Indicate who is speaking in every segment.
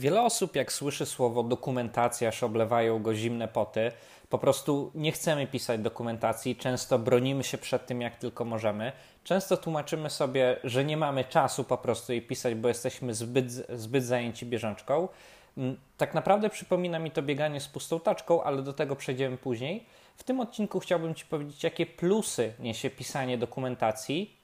Speaker 1: Wiele osób, jak słyszy słowo dokumentacja, aż oblewają go zimne poty. Po prostu nie chcemy pisać dokumentacji, często bronimy się przed tym, jak tylko możemy. Często tłumaczymy sobie, że nie mamy czasu po prostu jej pisać, bo jesteśmy zbyt, zbyt zajęci bieżączką. Mm, tak naprawdę przypomina mi to bieganie z pustą taczką, ale do tego przejdziemy później. W tym odcinku chciałbym Ci powiedzieć, jakie plusy niesie pisanie dokumentacji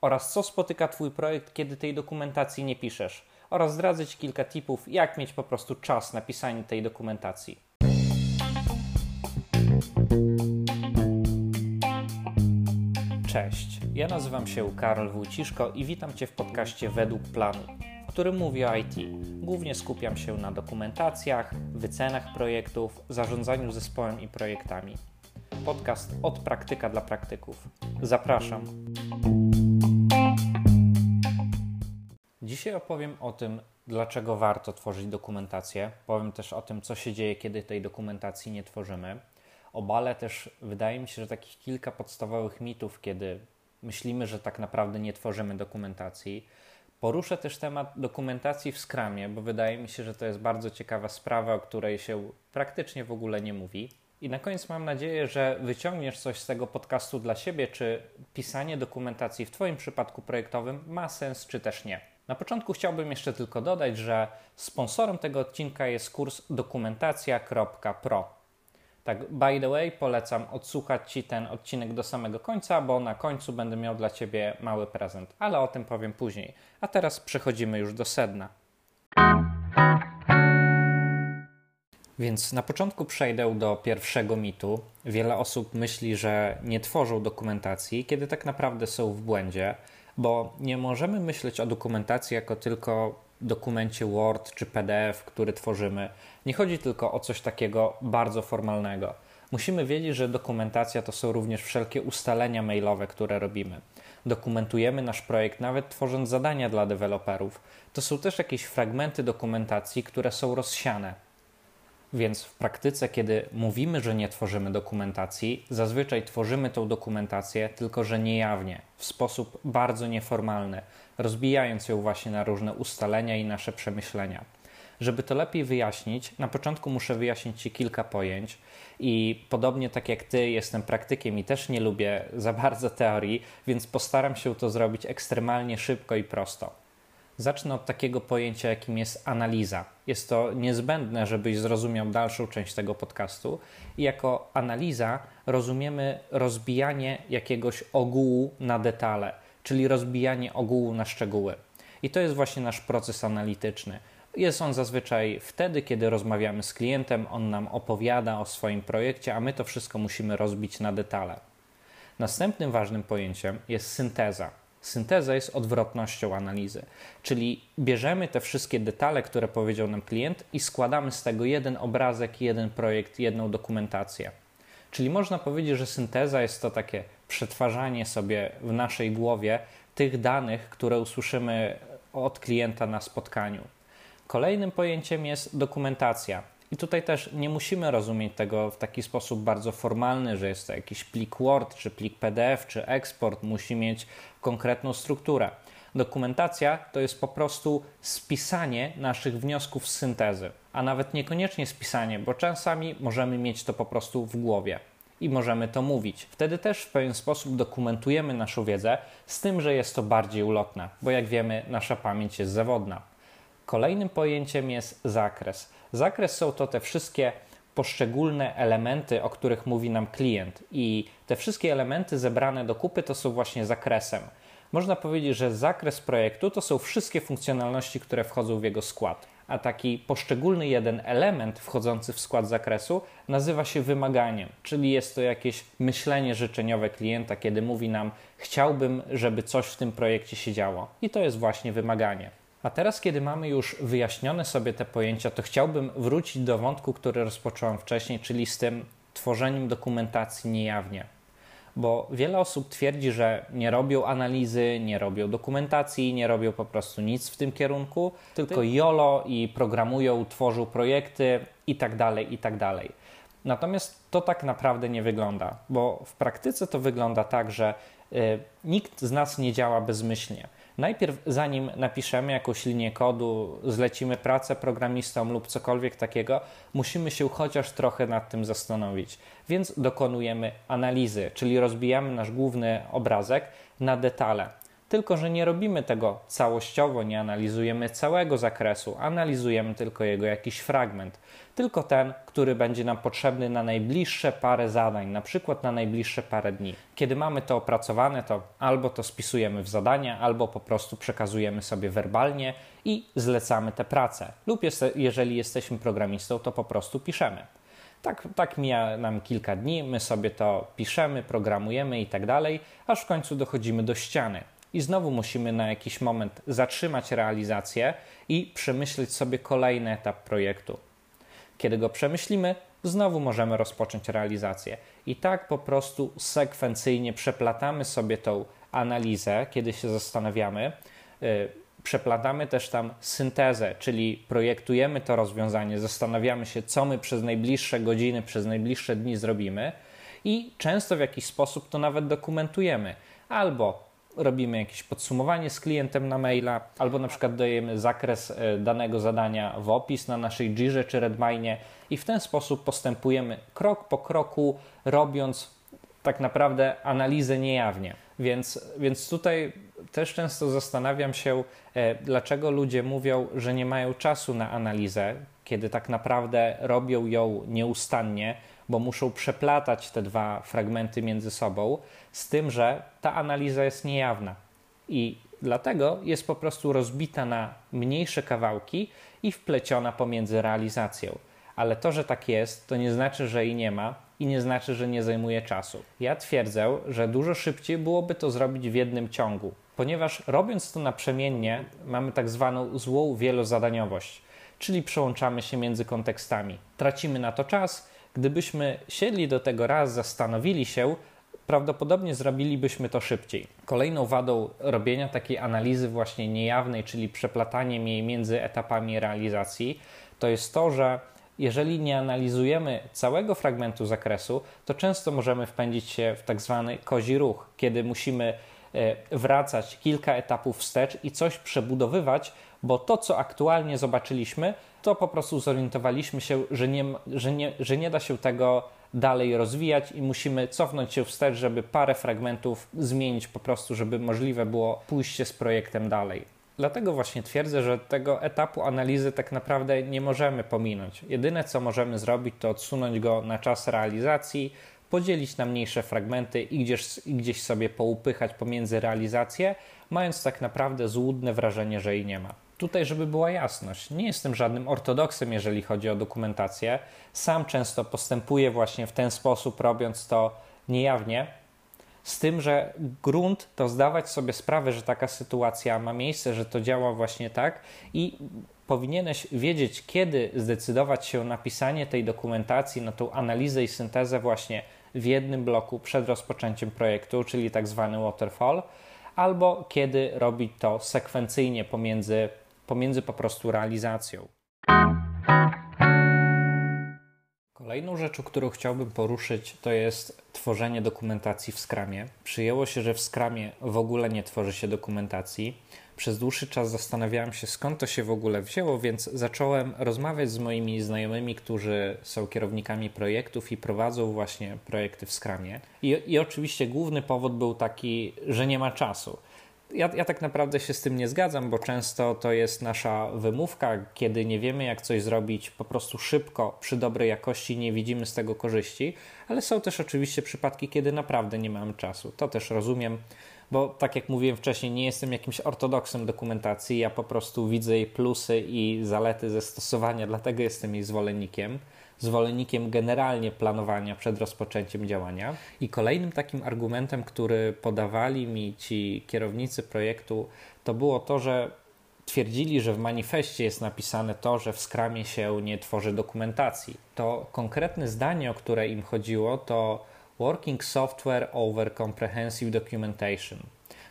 Speaker 1: oraz co spotyka Twój projekt, kiedy tej dokumentacji nie piszesz oraz zdradzę Ci kilka tipów, jak mieć po prostu czas na pisanie tej dokumentacji. Cześć, ja nazywam się Karol Wójciszko i witam Cię w podcaście Według Planu, w którym mówię o IT. Głównie skupiam się na dokumentacjach, wycenach projektów, zarządzaniu zespołem i projektami. Podcast od praktyka dla praktyków. Zapraszam. Dzisiaj opowiem o tym, dlaczego warto tworzyć dokumentację. Powiem też o tym, co się dzieje, kiedy tej dokumentacji nie tworzymy. Obalę też, wydaje mi się, że takich kilka podstawowych mitów, kiedy myślimy, że tak naprawdę nie tworzymy dokumentacji. Poruszę też temat dokumentacji w Scrumie, bo wydaje mi się, że to jest bardzo ciekawa sprawa, o której się praktycznie w ogóle nie mówi. I na koniec mam nadzieję, że wyciągniesz coś z tego podcastu dla siebie, czy pisanie dokumentacji w Twoim przypadku projektowym ma sens, czy też nie. Na początku chciałbym jeszcze tylko dodać, że sponsorem tego odcinka jest kurs dokumentacja.pro. Tak, by the way, polecam odsłuchać Ci ten odcinek do samego końca, bo na końcu będę miał dla Ciebie mały prezent, ale o tym powiem później. A teraz przechodzimy już do sedna. Więc na początku przejdę do pierwszego mitu. Wiele osób myśli, że nie tworzą dokumentacji, kiedy tak naprawdę są w błędzie bo nie możemy myśleć o dokumentacji jako tylko dokumencie Word czy PDF, który tworzymy. Nie chodzi tylko o coś takiego bardzo formalnego. Musimy wiedzieć, że dokumentacja to są również wszelkie ustalenia mailowe, które robimy. Dokumentujemy nasz projekt nawet tworząc zadania dla deweloperów. To są też jakieś fragmenty dokumentacji, które są rozsiane więc w praktyce, kiedy mówimy, że nie tworzymy dokumentacji, zazwyczaj tworzymy tą dokumentację, tylko że niejawnie, w sposób bardzo nieformalny, rozbijając ją właśnie na różne ustalenia i nasze przemyślenia. Żeby to lepiej wyjaśnić, na początku muszę wyjaśnić Ci kilka pojęć i podobnie tak jak Ty, jestem praktykiem i też nie lubię za bardzo teorii, więc postaram się to zrobić ekstremalnie szybko i prosto. Zacznę od takiego pojęcia, jakim jest analiza. Jest to niezbędne, żebyś zrozumiał dalszą część tego podcastu. I jako analiza rozumiemy rozbijanie jakiegoś ogółu na detale, czyli rozbijanie ogółu na szczegóły. I to jest właśnie nasz proces analityczny. Jest on zazwyczaj wtedy, kiedy rozmawiamy z klientem, on nam opowiada o swoim projekcie, a my to wszystko musimy rozbić na detale. Następnym ważnym pojęciem jest synteza. Synteza jest odwrotnością analizy, czyli bierzemy te wszystkie detale, które powiedział nam klient i składamy z tego jeden obrazek, jeden projekt, jedną dokumentację. Czyli można powiedzieć, że synteza jest to takie przetwarzanie sobie w naszej głowie tych danych, które usłyszymy od klienta na spotkaniu. Kolejnym pojęciem jest dokumentacja. I tutaj też nie musimy rozumieć tego w taki sposób bardzo formalny, że jest to jakiś plik Word, czy plik PDF, czy eksport, musi mieć konkretną strukturę. Dokumentacja to jest po prostu spisanie naszych wniosków z syntezy, a nawet niekoniecznie spisanie, bo czasami możemy mieć to po prostu w głowie i możemy to mówić. Wtedy też w pewien sposób dokumentujemy naszą wiedzę, z tym, że jest to bardziej ulotne, bo jak wiemy, nasza pamięć jest zawodna. Kolejnym pojęciem jest zakres. Zakres są to te wszystkie poszczególne elementy, o których mówi nam klient, i te wszystkie elementy zebrane do kupy to są właśnie zakresem. Można powiedzieć, że zakres projektu to są wszystkie funkcjonalności, które wchodzą w jego skład, a taki poszczególny jeden element wchodzący w skład zakresu nazywa się wymaganiem, czyli jest to jakieś myślenie życzeniowe klienta, kiedy mówi nam: Chciałbym, żeby coś w tym projekcie się działo, i to jest właśnie wymaganie. A teraz, kiedy mamy już wyjaśnione sobie te pojęcia, to chciałbym wrócić do wątku, który rozpocząłem wcześniej, czyli z tym tworzeniem dokumentacji niejawnie. Bo wiele osób twierdzi, że nie robią analizy, nie robią dokumentacji, nie robią po prostu nic w tym kierunku, tylko YOLO i programują, tworzą projekty itd., tak itd. Tak Natomiast to tak naprawdę nie wygląda, bo w praktyce to wygląda tak, że y, nikt z nas nie działa bezmyślnie. Najpierw, zanim napiszemy jakąś linię kodu, zlecimy pracę programistom lub cokolwiek takiego, musimy się chociaż trochę nad tym zastanowić. Więc dokonujemy analizy, czyli rozbijamy nasz główny obrazek na detale. Tylko, że nie robimy tego całościowo, nie analizujemy całego zakresu, analizujemy tylko jego jakiś fragment. Tylko ten, który będzie nam potrzebny na najbliższe parę zadań, na przykład na najbliższe parę dni. Kiedy mamy to opracowane, to albo to spisujemy w zadania, albo po prostu przekazujemy sobie werbalnie i zlecamy tę pracę. Lub jeżeli jesteśmy programistą, to po prostu piszemy. Tak, tak mija nam kilka dni, my sobie to piszemy, programujemy i tak dalej, aż w końcu dochodzimy do ściany i znowu musimy na jakiś moment zatrzymać realizację i przemyśleć sobie kolejny etap projektu. Kiedy go przemyślimy, znowu możemy rozpocząć realizację. I tak po prostu sekwencyjnie przeplatamy sobie tą analizę, kiedy się zastanawiamy. Yy, przeplatamy też tam syntezę, czyli projektujemy to rozwiązanie, zastanawiamy się, co my przez najbliższe godziny, przez najbliższe dni zrobimy i często w jakiś sposób to nawet dokumentujemy. Albo robimy jakieś podsumowanie z klientem na maila, albo na przykład dajemy zakres e, danego zadania w opis na naszej Jirze czy Redmine i w ten sposób postępujemy krok po kroku, robiąc tak naprawdę analizę niejawnie. Więc, więc tutaj też często zastanawiam się, e, dlaczego ludzie mówią, że nie mają czasu na analizę, kiedy tak naprawdę robią ją nieustannie, bo muszą przeplatać te dwa fragmenty między sobą, z tym, że ta analiza jest niejawna i dlatego jest po prostu rozbita na mniejsze kawałki i wpleciona pomiędzy realizacją. Ale to, że tak jest, to nie znaczy, że jej nie ma i nie znaczy, że nie zajmuje czasu. Ja twierdzę, że dużo szybciej byłoby to zrobić w jednym ciągu, ponieważ robiąc to naprzemiennie, mamy tak zwaną złą wielozadaniowość, czyli przełączamy się między kontekstami. Tracimy na to czas. Gdybyśmy siedli do tego raz, zastanowili się, prawdopodobnie zrobilibyśmy to szybciej. Kolejną wadą robienia takiej analizy właśnie niejawnej, czyli przeplataniem jej między etapami realizacji, to jest to, że jeżeli nie analizujemy całego fragmentu zakresu, to często możemy wpędzić się w tak zwany kozi ruch, kiedy musimy e, wracać kilka etapów wstecz i coś przebudowywać, bo to, co aktualnie zobaczyliśmy, to po prostu zorientowaliśmy się, że nie, że nie, że nie da się tego dalej rozwijać i musimy cofnąć się wstecz, żeby parę fragmentów zmienić po prostu, żeby możliwe było pójście z projektem dalej. Dlatego właśnie twierdzę, że tego etapu analizy tak naprawdę nie możemy pominąć. Jedyne co możemy zrobić, to odsunąć go na czas realizacji, podzielić na mniejsze fragmenty i gdzieś, i gdzieś sobie poupychać pomiędzy realizacje, mając tak naprawdę złudne wrażenie, że jej nie ma. Tutaj, żeby była jasność, nie jestem żadnym ortodoksem, jeżeli chodzi o dokumentację. Sam często postępuję właśnie w ten sposób, robiąc to niejawnie, z tym, że grunt to zdawać sobie sprawę, że taka sytuacja ma miejsce, że to działa właśnie tak i powinieneś wiedzieć, kiedy zdecydować się na pisanie tej dokumentacji, na tą analizę i syntezę właśnie w jednym bloku przed rozpoczęciem projektu, czyli tak zwany waterfall, albo kiedy robić to sekwencyjnie pomiędzy pomiędzy po prostu realizacją. Kolejną rzeczą, którą chciałbym poruszyć, to jest tworzenie dokumentacji w Scrumie. Przyjęło się, że w Scrumie w ogóle nie tworzy się dokumentacji. Przez dłuższy czas zastanawiałem się, skąd to się w ogóle wzięło, więc zacząłem rozmawiać z moimi znajomymi, którzy są kierownikami projektów i prowadzą właśnie projekty w Scrumie. I, i oczywiście główny powód był taki, że nie ma czasu ja, ja tak naprawdę się z tym nie zgadzam, bo często to jest nasza wymówka, kiedy nie wiemy, jak coś zrobić po prostu szybko, przy dobrej jakości, nie widzimy z tego korzyści, ale są też oczywiście przypadki, kiedy naprawdę nie mamy czasu. To też rozumiem, bo tak jak mówiłem wcześniej, nie jestem jakimś ortodoksem dokumentacji, ja po prostu widzę jej plusy i zalety ze stosowania, dlatego jestem jej zwolennikiem zwolennikiem generalnie planowania przed rozpoczęciem działania. I kolejnym takim argumentem, który podawali mi ci kierownicy projektu, to było to, że twierdzili, że w manifestie jest napisane to, że w skramie się nie tworzy dokumentacji. To konkretne zdanie, o które im chodziło, to Working Software over Comprehensive Documentation.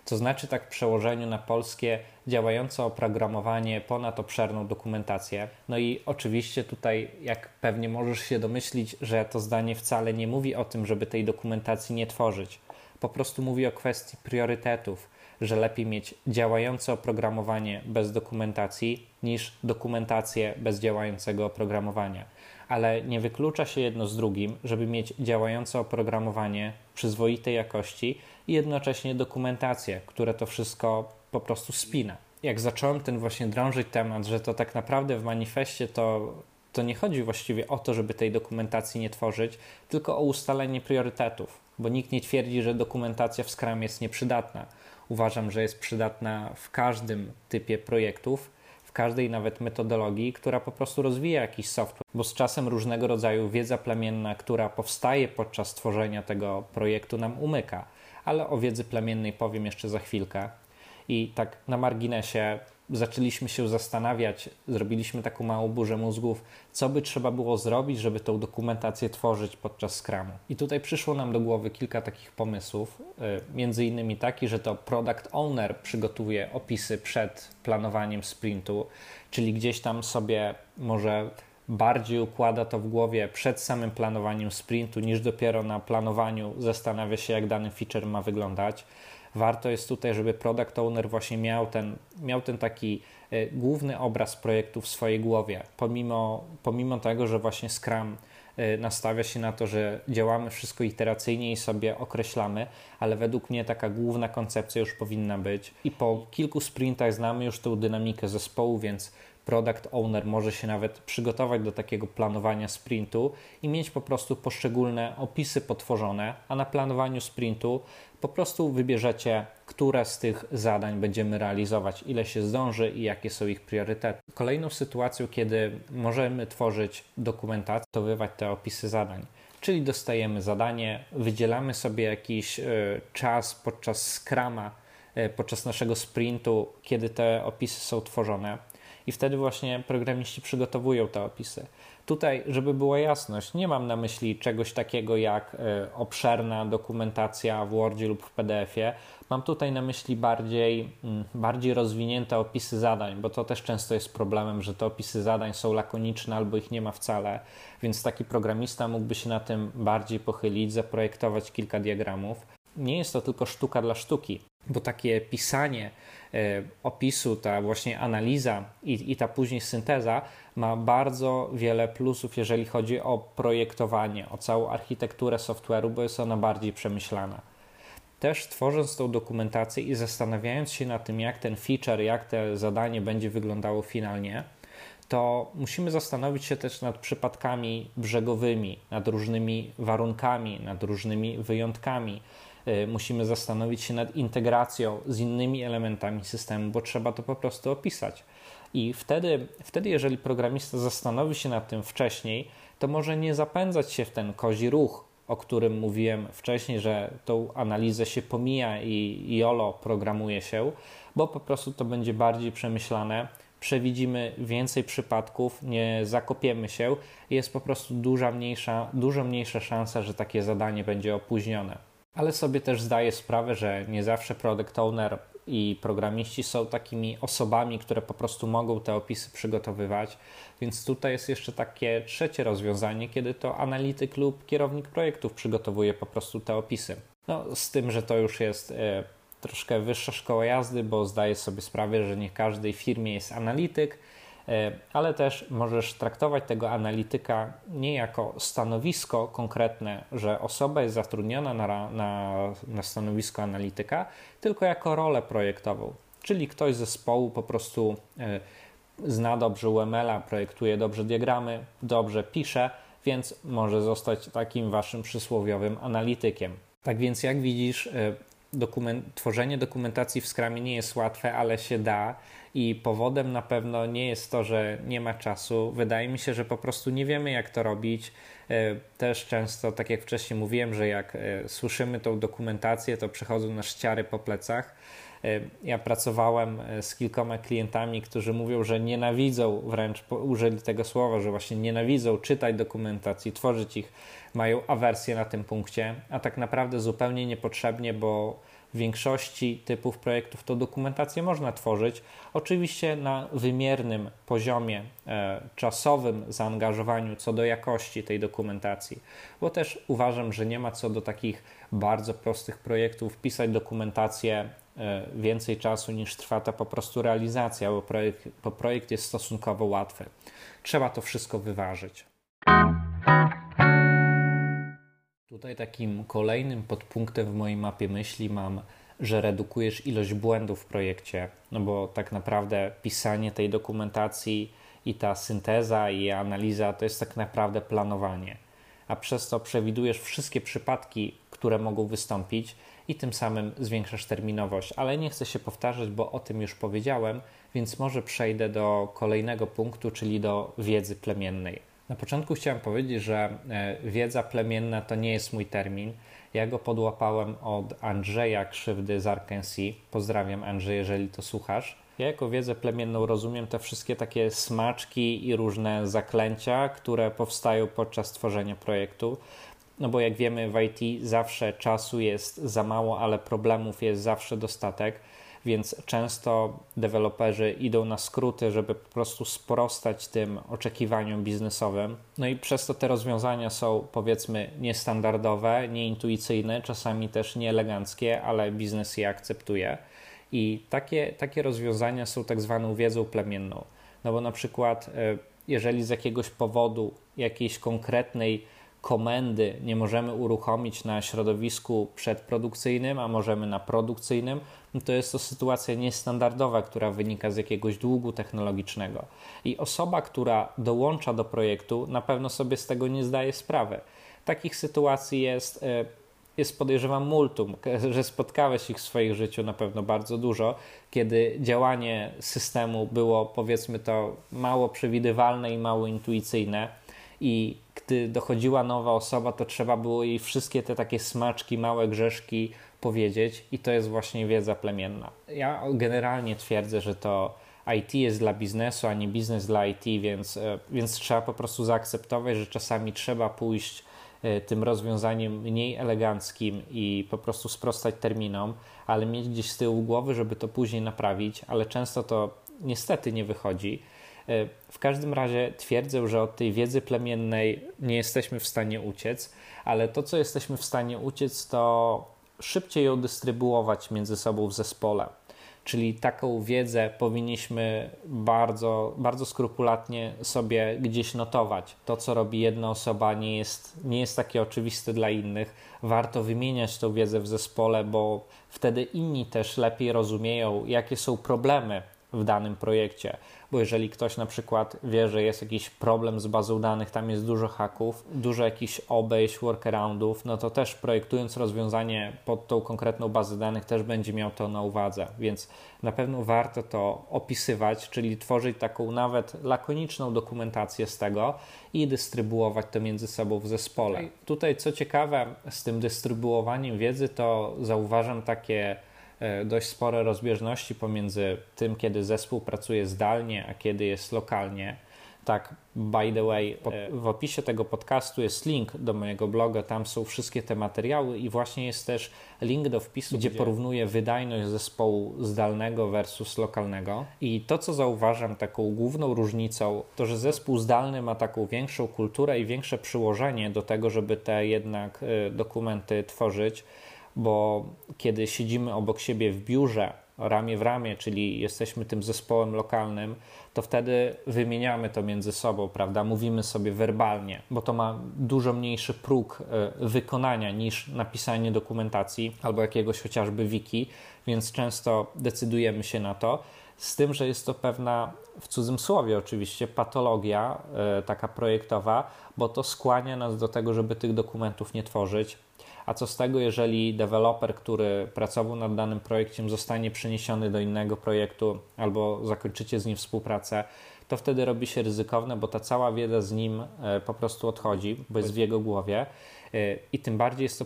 Speaker 1: To znaczy tak w przełożeniu na polskie działające oprogramowanie ponad obszerną dokumentację. No i oczywiście tutaj, jak pewnie możesz się domyślić, że to zdanie wcale nie mówi o tym, żeby tej dokumentacji nie tworzyć. Po prostu mówi o kwestii priorytetów. że lepiej mieć działające oprogramowanie bez dokumentacji niż dokumentację bez działającego oprogramowania. Ale nie wyklucza się jedno z drugim, żeby mieć działające oprogramowanie przyzwoitej jakości i jednocześnie dokumentację, które to wszystko po prostu spina. Jak zacząłem ten właśnie drążyć temat, że to tak naprawdę w manifestie to to nie chodzi właściwie o to, żeby tej dokumentacji nie tworzyć, tylko o ustalenie priorytetów, bo nikt nie twierdzi, że dokumentacja w Scrum jest nieprzydatna. Uważam, że jest przydatna w każdym typie projektów, w każdej nawet metodologii, która po prostu rozwija jakiś software, bo z czasem różnego rodzaju wiedza plemienna, która powstaje podczas tworzenia tego projektu, nam umyka. Ale o wiedzy plemiennej powiem jeszcze za chwilkę. I tak na marginesie zaczęliśmy się zastanawiać, zrobiliśmy taką małą burzę mózgów, co by trzeba było zrobić, żeby tą dokumentację tworzyć podczas Scrumu. I tutaj przyszło nam do głowy kilka takich pomysłów, y, między innymi taki, że to product owner przygotuje opisy przed planowaniem sprintu, czyli gdzieś tam sobie może bardziej układa to w głowie przed samym planowaniem sprintu, niż dopiero na planowaniu zastanawia się, jak dany feature ma wyglądać warto jest tutaj, żeby product owner właśnie miał ten, miał ten taki e, główny obraz projektu w swojej głowie, pomimo, pomimo tego, że właśnie Scrum e, nastawia się na to, że działamy wszystko iteracyjnie i sobie określamy, ale według mnie taka główna koncepcja już powinna być. I po kilku sprintach znamy już tę dynamikę zespołu, więc product owner może się nawet przygotować do takiego planowania sprintu i mieć po prostu poszczególne opisy potworzone, a na planowaniu sprintu po prostu wybierzecie, które z tych zadań będziemy realizować, ile się zdąży i jakie są ich priorytety. Kolejną sytuacją, kiedy możemy tworzyć dokumentację, to wywać te opisy zadań. Czyli dostajemy zadanie, wydzielamy sobie jakiś y, czas podczas skrama, y, podczas naszego sprintu, kiedy te opisy są tworzone i wtedy właśnie programiści przygotowują te opisy. Tutaj, żeby była jasność, nie mam na myśli czegoś takiego jak e, obszerna dokumentacja w Wordzie lub w PDF-ie. Mam tutaj na myśli bardziej, mm, bardziej rozwinięte opisy zadań, bo to też często jest problemem, że te opisy zadań są lakoniczne albo ich nie ma wcale, więc taki programista mógłby się na tym bardziej pochylić, zaprojektować kilka diagramów. Nie jest to tylko sztuka dla sztuki, bo takie pisanie E, opisu, ta właśnie analiza i, i ta później synteza ma bardzo wiele plusów, jeżeli chodzi o projektowanie, o całą architekturę software'u, bo jest ona bardziej przemyślana. Też tworząc tą dokumentację i zastanawiając się nad tym, jak ten feature, jak to zadanie będzie wyglądało finalnie, to musimy zastanowić się też nad przypadkami brzegowymi, nad różnymi warunkami, nad różnymi wyjątkami, Y, musimy zastanowić się nad integracją z innymi elementami systemu, bo trzeba to po prostu opisać. I wtedy, wtedy, jeżeli programista zastanowi się nad tym wcześniej, to może nie zapędzać się w ten kozi ruch, o którym mówiłem wcześniej, że tą analizę się pomija i YOLO programuje się, bo po prostu to będzie bardziej przemyślane, przewidzimy więcej przypadków, nie zakopiemy się, jest po prostu duża mniejsza, dużo mniejsza szansa, że takie zadanie będzie opóźnione. Ale sobie też zdaję sprawę, że nie zawsze product owner i programiści są takimi osobami, które po prostu mogą te opisy przygotowywać. Więc tutaj jest jeszcze takie trzecie rozwiązanie, kiedy to analityk lub kierownik projektów przygotowuje po prostu te opisy. No, z tym, że to już jest e, troszkę wyższa szkoła jazdy, bo zdaję sobie sprawę, że nie każdej firmie jest analityk ale też możesz traktować tego analityka nie jako stanowisko konkretne, że osoba jest zatrudniona na, na, na stanowisko analityka, tylko jako rolę projektową. Czyli ktoś z zespołu po prostu e, zna dobrze UML-a, projektuje dobrze diagramy, dobrze pisze, więc może zostać takim waszym przysłowiowym analitykiem. Tak więc, jak widzisz, e, dokument, tworzenie dokumentacji w Scrumie nie jest łatwe, ale się da i powodem na pewno nie jest to, że nie ma czasu. Wydaje mi się, że po prostu nie wiemy, jak to robić. E, też często, tak jak wcześniej mówiłem, że jak e, słyszymy tą dokumentację, to przechodzą nas ściary po plecach. E, ja pracowałem z kilkoma klientami, którzy mówią, że nienawidzą, wręcz użyli tego słowa, że właśnie nienawidzą czytać dokumentacji, tworzyć ich, mają awersję na tym punkcie, a tak naprawdę zupełnie niepotrzebnie, bo w większości typów projektów to dokumentację można tworzyć, oczywiście na wymiernym poziomie e, czasowym zaangażowaniu co do jakości tej dokumentacji, bo też uważam, że nie ma co do takich bardzo prostych projektów pisać dokumentację e, więcej czasu niż trwa ta po prostu realizacja, bo projekt, bo projekt jest stosunkowo łatwy. Trzeba to wszystko wyważyć. Tutaj takim kolejnym podpunktem w mojej mapie myśli mam, że redukujesz ilość błędów w projekcie, no bo tak naprawdę pisanie tej dokumentacji i ta synteza i analiza to jest tak naprawdę planowanie, a przez to przewidujesz wszystkie przypadki, które mogą wystąpić i tym samym zwiększasz terminowość. Ale nie chcę się powtarzać, bo o tym już powiedziałem, więc może przejdę do kolejnego punktu, czyli do wiedzy plemiennej. Na początku chciałem powiedzieć, że e, wiedza plemienna to nie jest mój termin. Ja go podłapałem od Andrzeja Krzywdy z Arkansas. Pozdrawiam Andrzej, jeżeli to słuchasz. Ja jako wiedzę plemienną rozumiem te wszystkie takie smaczki i różne zaklęcia, które powstają podczas tworzenia projektu. No bo jak wiemy w IT zawsze czasu jest za mało, ale problemów jest zawsze dostatek więc często deweloperzy idą na skróty, żeby po prostu sprostać tym oczekiwaniom biznesowym. No i przez to te rozwiązania są powiedzmy niestandardowe, nieintuicyjne, czasami też nieeleganckie, ale biznes je akceptuje. I takie, takie rozwiązania są tak zwaną wiedzą plemienną. No bo na przykład, e, jeżeli z jakiegoś powodu jakiejś konkretnej komendy nie możemy uruchomić na środowisku przedprodukcyjnym, a możemy na produkcyjnym, no to jest to sytuacja niestandardowa, która wynika z jakiegoś długu technologicznego. I osoba, która dołącza do projektu, na pewno sobie z tego nie zdaje sprawy. Takich sytuacji jest, e, jest podejrzewam multum, że spotkałeś ich w swoim życiu na pewno bardzo dużo, kiedy działanie systemu było powiedzmy to mało przewidywalne i mało intuicyjne i gdy dochodziła nowa osoba, to trzeba było jej wszystkie te takie smaczki, małe grzeszki powiedzieć, i to jest właśnie wiedza plemienna. Ja generalnie twierdzę, że to IT jest dla biznesu, a nie biznes dla IT, więc, e, więc trzeba po prostu zaakceptować, że czasami trzeba pójść e, tym rozwiązaniem mniej eleganckim i po prostu sprostać terminom, ale mieć gdzieś z tyłu głowy, żeby to później naprawić, ale często to niestety nie wychodzi. E, w każdym razie twierdzę, że od tej wiedzy plemiennej nie jesteśmy w stanie uciec, ale to, co jesteśmy w stanie uciec, to szybciej ją dystrybuować między sobą w zespole. Czyli taką wiedzę powinniśmy bardzo, bardzo skrupulatnie sobie gdzieś notować. To, co robi jedna osoba, nie jest, nie jest takie oczywiste dla innych. Warto wymieniać tą wiedzę w zespole, bo wtedy inni też lepiej rozumieją, jakie są problemy w danym projekcie. Bo jeżeli ktoś na przykład wie, że jest jakiś problem z bazą danych, tam jest dużo haków, dużo jakichś obejść, workaroundów, no to też projektując rozwiązanie pod tą konkretną bazę danych też będzie miał to na uwadze, więc na pewno warto to opisywać, czyli tworzyć taką nawet lakoniczną dokumentację z tego i dystrybuować to między sobą w zespole. Tutaj co ciekawe, z tym dystrybuowaniem wiedzy to zauważam takie dość spore rozbieżności pomiędzy tym, kiedy zespół pracuje zdalnie, a kiedy jest lokalnie. Tak, by the way, e, w opisie tego podcastu jest link do mojego bloga, tam są wszystkie te materiały i właśnie jest też link do wpisu, gdzie, gdzie porównuję wydajność zespołu zdalnego versus lokalnego. I to, co zauważam taką główną różnicą, to że zespół zdalny ma taką większą kulturę i większe przyłożenie do tego, żeby te jednak e, dokumenty tworzyć bo kiedy siedzimy obok siebie w biurze, ramię w ramię, czyli jesteśmy tym zespołem lokalnym, to wtedy wymieniamy to między sobą, prawda? Mówimy sobie werbalnie, bo to ma dużo mniejszy próg e, wykonania niż napisanie dokumentacji albo jakiegoś chociażby wiki, więc często decydujemy się na to. Z tym, że jest to pewna, w cudzym słowie oczywiście, patologia e, taka projektowa, bo to skłania nas do tego, żeby tych dokumentów nie tworzyć, a co z tego, jeżeli deweloper, który pracował nad danym projektem, zostanie przeniesiony do innego projektu albo zakończycie z nim współpracę, to wtedy robi się ryzykowne, bo ta cała wiedza z nim e, po prostu odchodzi, bo jest w jego głowie. E, I tym bardziej jest to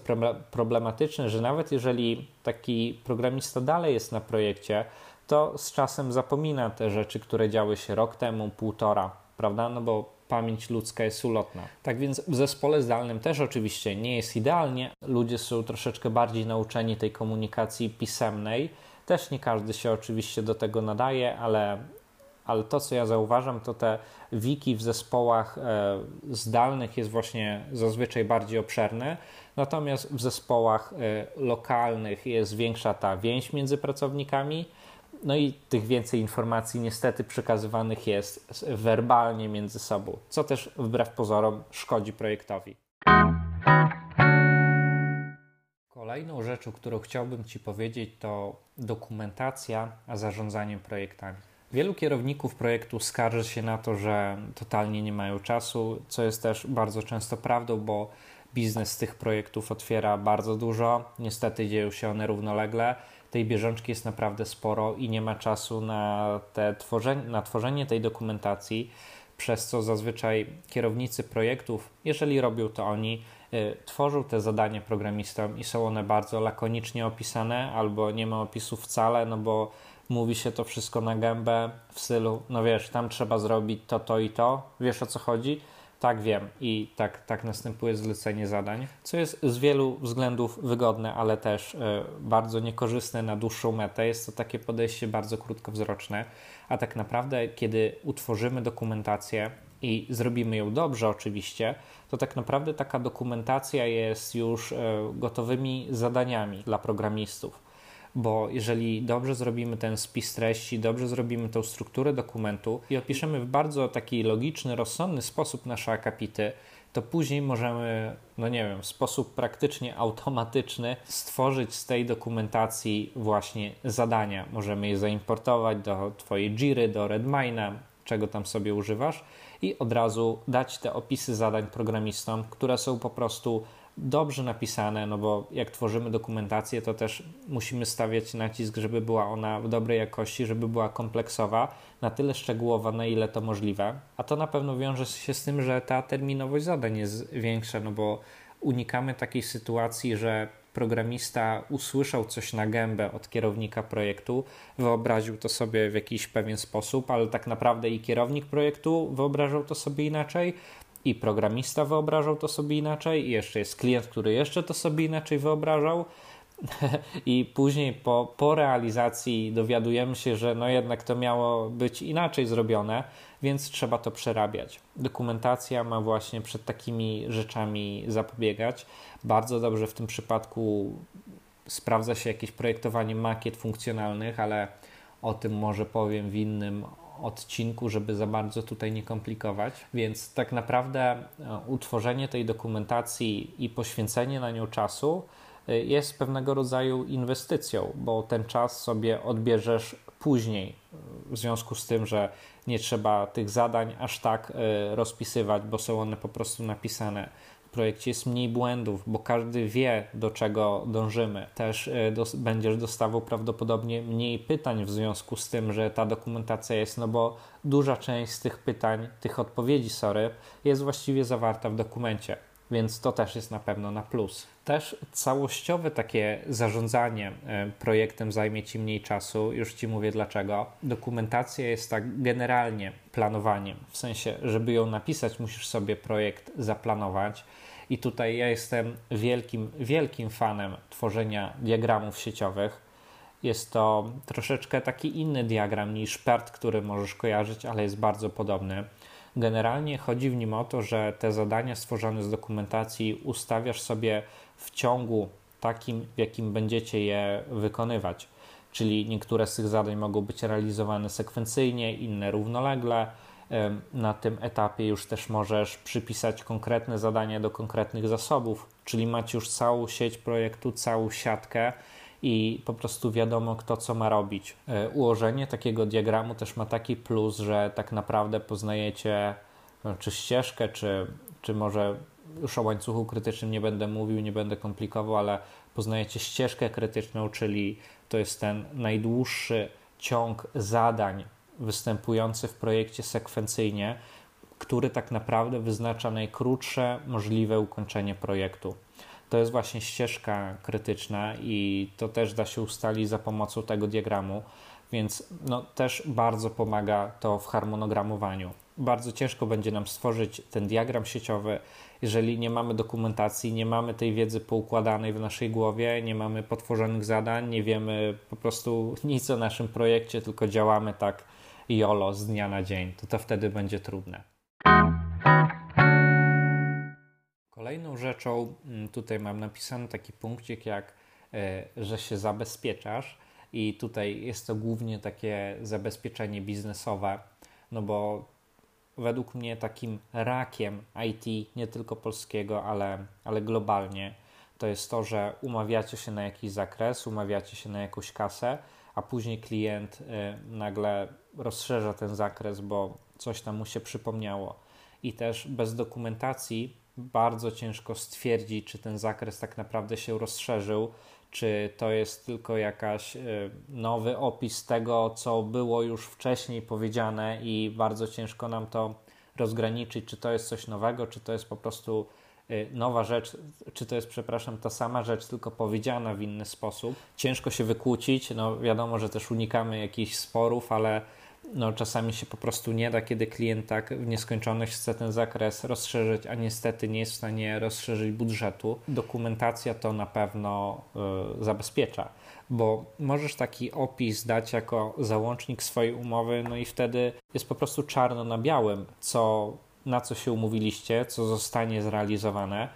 Speaker 1: problematyczne, że nawet jeżeli taki programista dalej jest na projekcie, to z czasem zapomina te rzeczy, które działy się rok temu, półtora, prawda? No bo pamięć ludzka jest ulotna. Tak więc w zespole zdalnym też oczywiście nie jest idealnie. Ludzie są troszeczkę bardziej nauczeni tej komunikacji pisemnej. Też nie każdy się oczywiście do tego nadaje, ale ale to, co ja zauważam, to te wiki w zespołach e, zdalnych jest właśnie zazwyczaj bardziej obszerne, natomiast w zespołach e, lokalnych jest większa ta więź między pracownikami. No i tych więcej informacji niestety przekazywanych jest werbalnie między sobą, co też wbrew pozorom szkodzi projektowi. Kolejną rzeczą, którą chciałbym Ci powiedzieć, to dokumentacja, a zarządzanie projektami. Wielu kierowników projektu skarży się na to, że totalnie nie mają czasu, co jest też bardzo często prawdą, bo biznes tych projektów otwiera bardzo dużo. Niestety dzieją się one równolegle. Tej bieżączki jest naprawdę sporo i nie ma czasu na, te tworzenie, na tworzenie tej dokumentacji, przez co zazwyczaj kierownicy projektów, jeżeli robią to oni, y, tworzą te zadania programistom i są one bardzo lakonicznie opisane, albo nie ma opisu wcale, no bo mówi się to wszystko na gębę w stylu, no wiesz, tam trzeba zrobić to, to i to, wiesz o co chodzi? Tak wiem i tak, tak następuje zlecenie zadań, co jest z wielu względów wygodne, ale też y, bardzo niekorzystne na dłuższą metę. Jest to takie podejście bardzo krótkowzroczne, a tak naprawdę, kiedy utworzymy dokumentację i zrobimy ją dobrze, oczywiście, to tak naprawdę taka dokumentacja jest już y, gotowymi zadaniami dla programistów bo jeżeli dobrze zrobimy ten spis treści, dobrze zrobimy tą strukturę dokumentu i opiszemy w bardzo taki logiczny, rozsądny sposób nasze akapity, to później możemy, no nie wiem, w sposób praktycznie automatyczny stworzyć z tej dokumentacji właśnie zadania. Możemy je zaimportować do Twojej Jiry, do Redmina, czego tam sobie używasz i od razu dać te opisy zadań programistom, które są po prostu dobrze napisane, no bo jak tworzymy dokumentację, to też musimy stawiać nacisk, żeby była ona w dobrej jakości, żeby była kompleksowa, na tyle szczegółowa, na ile to możliwe. A to na pewno wiąże się z tym, że ta terminowość zadań jest większa, no bo unikamy takiej sytuacji, że programista usłyszał coś na gębę od kierownika projektu, wyobraził to sobie w jakiś pewien sposób, ale tak naprawdę i kierownik projektu wyobrażał to sobie inaczej, i programista wyobrażał to sobie inaczej, i jeszcze jest klient, który jeszcze to sobie inaczej wyobrażał. I później po, po realizacji dowiadujemy się, że no jednak to miało być inaczej zrobione, więc trzeba to przerabiać. Dokumentacja ma właśnie przed takimi rzeczami zapobiegać. Bardzo dobrze w tym przypadku sprawdza się jakieś projektowanie makiet funkcjonalnych, ale o tym może powiem w innym odcinku, żeby za bardzo tutaj nie komplikować. Więc tak naprawdę e, utworzenie tej dokumentacji i poświęcenie na nią czasu e, jest pewnego rodzaju inwestycją, bo ten czas sobie odbierzesz później, w związku z tym, że nie trzeba tych zadań aż tak e, rozpisywać, bo są one po prostu napisane projekcie jest mniej błędów, bo każdy wie, do czego dążymy. Też dos będziesz dostawał prawdopodobnie mniej pytań w związku z tym, że ta dokumentacja jest, no bo duża część z tych pytań, tych odpowiedzi, sorry, jest właściwie zawarta w dokumencie. Więc to też jest na pewno na plus. Też całościowe takie zarządzanie e, projektem zajmie Ci mniej czasu. Już Ci mówię dlaczego. Dokumentacja jest tak generalnie planowaniem. W sensie, żeby ją napisać, musisz sobie projekt zaplanować i tutaj ja jestem wielkim, wielkim fanem tworzenia diagramów sieciowych. Jest to troszeczkę taki inny diagram niż PERT, który możesz kojarzyć, ale jest bardzo podobny. Generalnie chodzi w nim o to, że te zadania stworzone z dokumentacji ustawiasz sobie w ciągu takim, w jakim będziecie je wykonywać. Czyli niektóre z tych zadań mogą być realizowane sekwencyjnie, inne równolegle na tym etapie już też możesz przypisać konkretne zadania do konkretnych zasobów, czyli macie już całą sieć projektu, całą siatkę i po prostu wiadomo, kto co ma robić. E, ułożenie takiego diagramu też ma taki plus, że tak naprawdę poznajecie no, czy ścieżkę, czy, czy może już o łańcuchu krytycznym nie będę mówił, nie będę komplikował, ale poznajecie ścieżkę krytyczną, czyli to jest ten najdłuższy ciąg zadań występujący w projekcie sekwencyjnie, który tak naprawdę wyznacza najkrótsze możliwe ukończenie projektu. To jest właśnie ścieżka krytyczna i to też da się ustalić za pomocą tego diagramu, więc no, też bardzo pomaga to w harmonogramowaniu. Bardzo ciężko będzie nam stworzyć ten diagram sieciowy, jeżeli nie mamy dokumentacji, nie mamy tej wiedzy poukładanej w naszej głowie, nie mamy potworzonych zadań, nie wiemy po prostu nic o naszym projekcie, tylko działamy tak YOLO z dnia na dzień, to to wtedy będzie trudne. Kolejną rzeczą, mm, tutaj mam napisany taki punkcik, jak e, że się zabezpieczasz, i tutaj jest to głównie takie zabezpieczenie biznesowe, no bo według mnie takim rakiem IT, nie tylko polskiego, ale, ale globalnie, to jest to, że umawiacie się na jakiś zakres, umawiacie się na jakąś kasę, a później klient y, nagle rozszerza ten zakres, bo coś tam mu się przypomniało. I też bez dokumentacji bardzo ciężko stwierdzić, czy ten zakres tak naprawdę się rozszerzył, czy to jest tylko jakaś y, nowy opis tego, co było już wcześniej powiedziane i bardzo ciężko nam to rozgraniczyć, czy to jest coś nowego, czy to jest po prostu y, nowa rzecz, czy to jest, przepraszam, ta sama rzecz, tylko powiedziana w inny sposób. Ciężko się wykłócić, no wiadomo, że też unikamy jakichś sporów, ale no, czasami się po prostu nie da, kiedy klient tak w nieskończoność chce ten zakres rozszerzyć, a niestety nie jest w stanie rozszerzyć budżetu. Dokumentacja to na pewno y, zabezpiecza, bo możesz taki opis dać jako załącznik swojej umowy, no i wtedy jest po prostu czarno na białym, co, na co się umówiliście, co zostanie zrealizowane.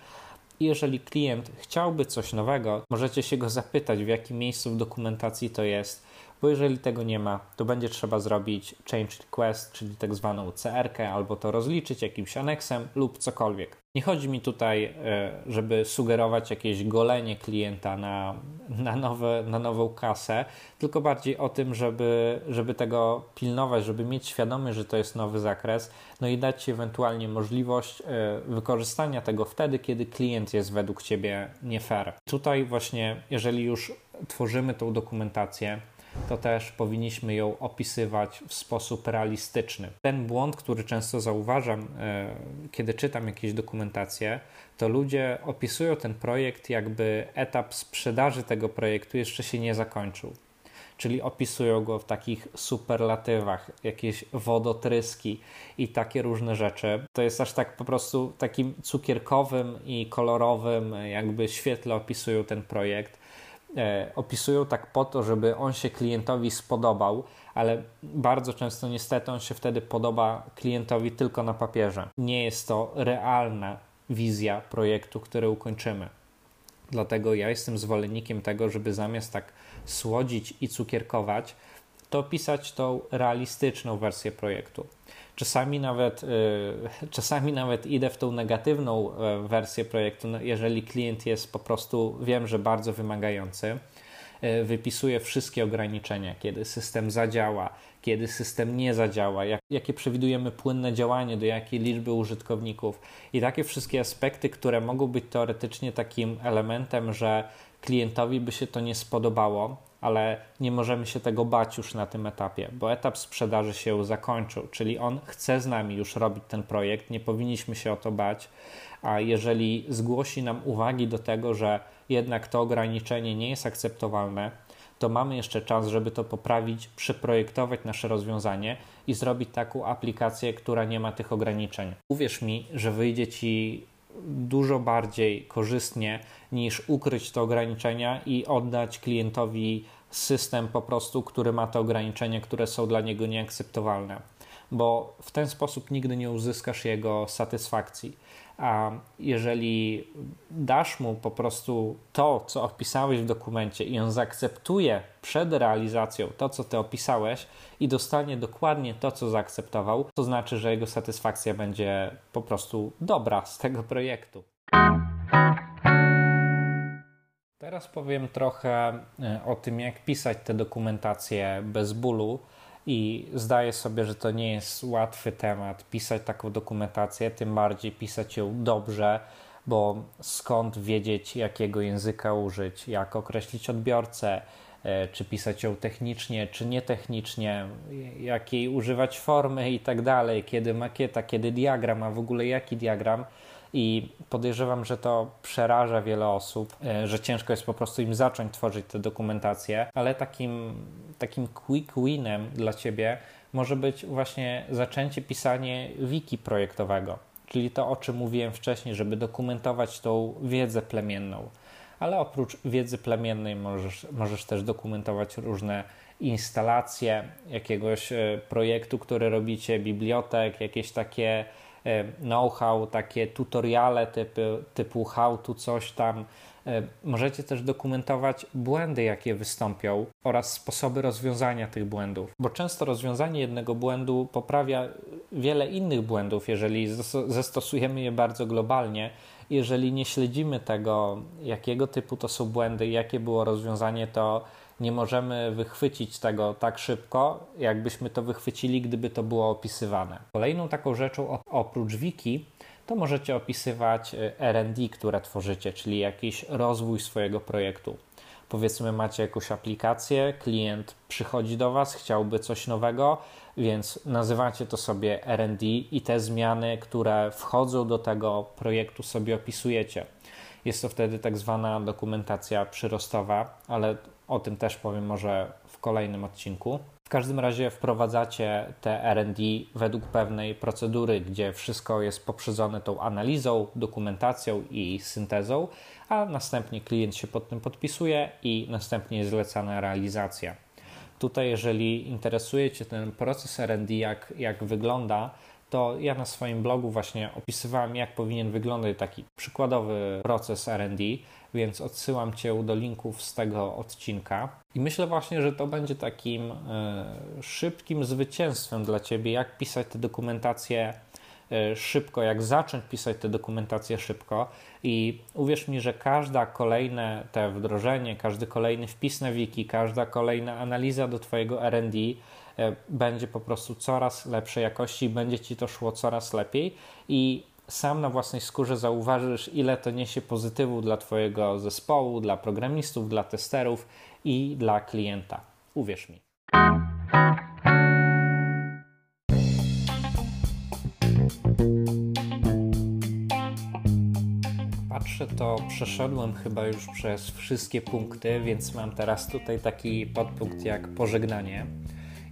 Speaker 1: I jeżeli klient chciałby coś nowego, możecie się go zapytać, w jakim miejscu w dokumentacji to jest bo jeżeli tego nie ma, to będzie trzeba zrobić change request, czyli tak zwaną CR, albo to rozliczyć jakimś aneksem lub cokolwiek. Nie chodzi mi tutaj, e, żeby sugerować jakieś golenie klienta na, na, nowe, na nową kasę, tylko bardziej o tym, żeby, żeby tego pilnować, żeby mieć świadomość, że to jest nowy zakres, no i dać Ci ewentualnie możliwość e, wykorzystania tego wtedy, kiedy klient jest według Ciebie nie fair. Tutaj właśnie, jeżeli już tworzymy tą dokumentację, to też powinniśmy ją opisywać w sposób realistyczny. Ten błąd, który często zauważam, e, kiedy czytam jakieś dokumentacje, to ludzie opisują ten projekt, jakby etap sprzedaży tego projektu jeszcze się nie zakończył. Czyli opisują go w takich superlatywach, jakieś wodotryski i takie różne rzeczy. To jest aż tak po prostu takim cukierkowym i kolorowym, jakby świetle opisują ten projekt opisują tak po to, żeby on się klientowi spodobał, ale bardzo często niestety on się wtedy podoba klientowi tylko na papierze. Nie jest to realna wizja projektu, który ukończymy. Dlatego ja jestem zwolennikiem tego, żeby zamiast tak słodzić i cukierkować, to opisać tą realistyczną wersję projektu. Czasami nawet, y, czasami nawet idę w tą negatywną e, wersję projektu, no, jeżeli klient jest po prostu, wiem, że bardzo wymagający, e, wypisuje wszystkie ograniczenia, kiedy system zadziała, kiedy system nie zadziała, jak, jakie przewidujemy płynne działanie, do jakiej liczby użytkowników i takie wszystkie aspekty, które mogą być teoretycznie takim elementem, że klientowi by się to nie spodobało, ale nie możemy się tego bać już na tym etapie, bo etap sprzedaży się zakończył, czyli on chce z nami już robić ten projekt, nie powinniśmy się o to bać, a jeżeli zgłosi nam uwagi do tego, że jednak to ograniczenie nie jest akceptowalne, to mamy jeszcze czas, żeby to poprawić, przeprojektować nasze rozwiązanie i zrobić taką aplikację, która nie ma tych ograniczeń. Uwierz mi, że wyjdzie ci dużo bardziej korzystnie niż ukryć te ograniczenia i oddać klientowi system po prostu, który ma te ograniczenia, które są dla niego nieakceptowalne, bo w ten sposób nigdy nie uzyskasz jego satysfakcji. A jeżeli dasz mu po prostu to, co opisałeś w dokumencie, i on zaakceptuje przed realizacją to, co ty opisałeś, i dostanie dokładnie to, co zaakceptował, to znaczy, że jego satysfakcja będzie po prostu dobra z tego projektu. Teraz powiem trochę e, o tym, jak pisać te dokumentacje bez bólu. I zdaję sobie, że to nie jest łatwy temat pisać taką dokumentację, tym bardziej pisać ją dobrze, bo skąd wiedzieć, jakiego języka użyć, jak określić odbiorcę, e, czy pisać ją technicznie, czy nietechnicznie, jakiej używać formy i tak dalej, kiedy makieta, kiedy diagram, a w ogóle jaki diagram i podejrzewam, że to przeraża wiele osób, e, że ciężko jest po prostu im zacząć tworzyć te dokumentacje, ale takim, takim quick winem dla Ciebie może być właśnie zaczęcie pisania wiki projektowego, czyli to, o czym mówiłem wcześniej, żeby dokumentować tą wiedzę plemienną. Ale oprócz wiedzy plemiennej możesz, możesz też dokumentować różne instalację jakiegoś e, projektu, który robicie, bibliotek, jakieś takie know-how, takie tutoriale typu, typu how to coś tam. E, możecie też dokumentować błędy, jakie wystąpią oraz sposoby rozwiązania tych błędów, bo często rozwiązanie jednego błędu poprawia wiele innych błędów, jeżeli zastosujemy je bardzo globalnie. Jeżeli nie śledzimy tego, jakiego typu to są błędy, jakie było rozwiązanie, to nie możemy wychwycić tego tak szybko, jakbyśmy to wychwycili, gdyby to było opisywane. Kolejną taką rzeczą oprócz wiki to możecie opisywać y, RD, które tworzycie, czyli jakiś rozwój swojego projektu. Powiedzmy, macie jakąś aplikację, klient przychodzi do Was, chciałby coś nowego, więc nazywacie to sobie RD i te zmiany, które wchodzą do tego projektu, sobie opisujecie. Jest to wtedy tak zwana dokumentacja przyrostowa, ale o tym też powiem może w kolejnym odcinku. W każdym razie wprowadzacie te RD według pewnej procedury, gdzie wszystko jest poprzedzone tą analizą, dokumentacją i syntezą, a następnie klient się pod tym podpisuje i następnie jest zlecana realizacja. Tutaj, jeżeli interesuje Cię ten proces RD, jak, jak wygląda, to ja na swoim blogu właśnie opisywałem, jak powinien wyglądać taki przykładowy proces RD, więc odsyłam Cię do linków z tego odcinka. I myślę właśnie, że to będzie takim e, szybkim zwycięstwem dla Ciebie, jak pisać te dokumentacje e, szybko, jak zacząć pisać te dokumentacje szybko. I uwierz mi, że każda kolejne te wdrożenie, każdy kolejny wpis na wiki, każda kolejna analiza do Twojego RD będzie po prostu coraz lepszej jakości, będzie Ci to szło coraz lepiej. I sam na własnej skórze zauważysz, ile to niesie pozytywu dla Twojego zespołu, dla programistów, dla testerów i dla klienta. Uwierz mi. Patrzę, to przeszedłem chyba już przez wszystkie punkty, więc mam teraz tutaj taki podpunkt jak pożegnanie.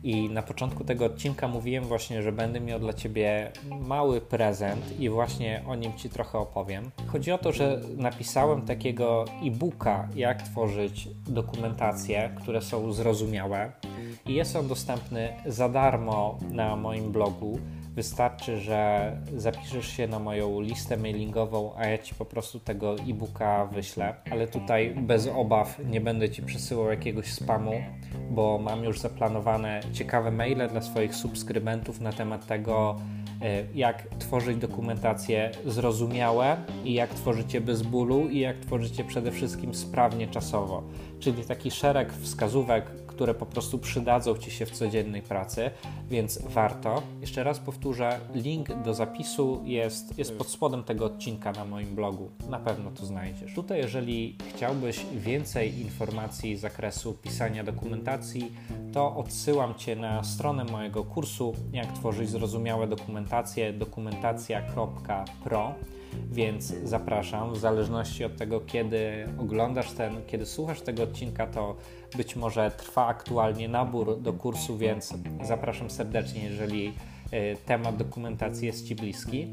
Speaker 1: I na początku tego odcinka mówiłem właśnie, że będę miał dla Ciebie mały prezent i właśnie o nim Ci trochę opowiem. Chodzi o to, że napisałem takiego e-booka, jak tworzyć dokumentacje, które są zrozumiałe i jest on dostępny za darmo na moim blogu. Wystarczy, że zapiszesz się na moją listę mailingową, a ja ci po prostu tego e-booka wyślę. Ale tutaj bez obaw nie będę ci przesyłał jakiegoś spamu, bo mam już zaplanowane ciekawe maile dla swoich subskrybentów na temat tego, e, jak tworzyć dokumentacje zrozumiałe i jak tworzycie bez bólu i jak tworzycie przede wszystkim sprawnie czasowo. Czyli taki szereg wskazówek, które po prostu przydadzą Ci się w codziennej pracy, więc warto. Jeszcze raz powtórzę, link do zapisu jest, jest pod spodem tego odcinka na moim blogu. Na pewno to znajdziesz. Tutaj, jeżeli chciałbyś więcej informacji z zakresu pisania dokumentacji, to odsyłam Cię na stronę mojego kursu, jak tworzyć zrozumiałe dokumentacje, dokumentacja.pro więc zapraszam. W zależności od tego, kiedy oglądasz ten, kiedy słuchasz tego odcinka, to być może trwa aktualnie nabór do kursu, więc zapraszam serdecznie, jeżeli e, temat dokumentacji jest Ci bliski.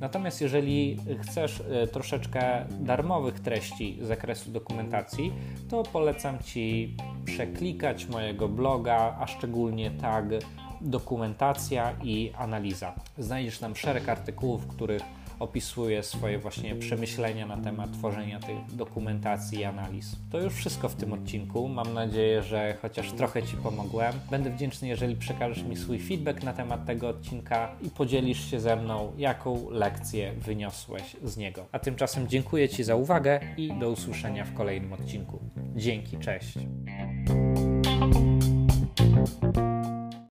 Speaker 1: Natomiast jeżeli chcesz e, troszeczkę darmowych treści z zakresu dokumentacji, to polecam Ci przeklikać mojego bloga, a szczególnie tag dokumentacja i analiza. Znajdziesz tam szereg artykułów, w których opisuje swoje właśnie przemyślenia na temat tworzenia tych dokumentacji i analiz. To już wszystko w tym odcinku. Mam nadzieję, że chociaż trochę Ci pomogłem. Będę wdzięczny, jeżeli przekażesz mi swój feedback na temat tego odcinka i podzielisz się ze mną, jaką lekcję wyniosłeś z niego. A tymczasem dziękuję Ci za uwagę i do usłyszenia w kolejnym odcinku. Dzięki, cześć.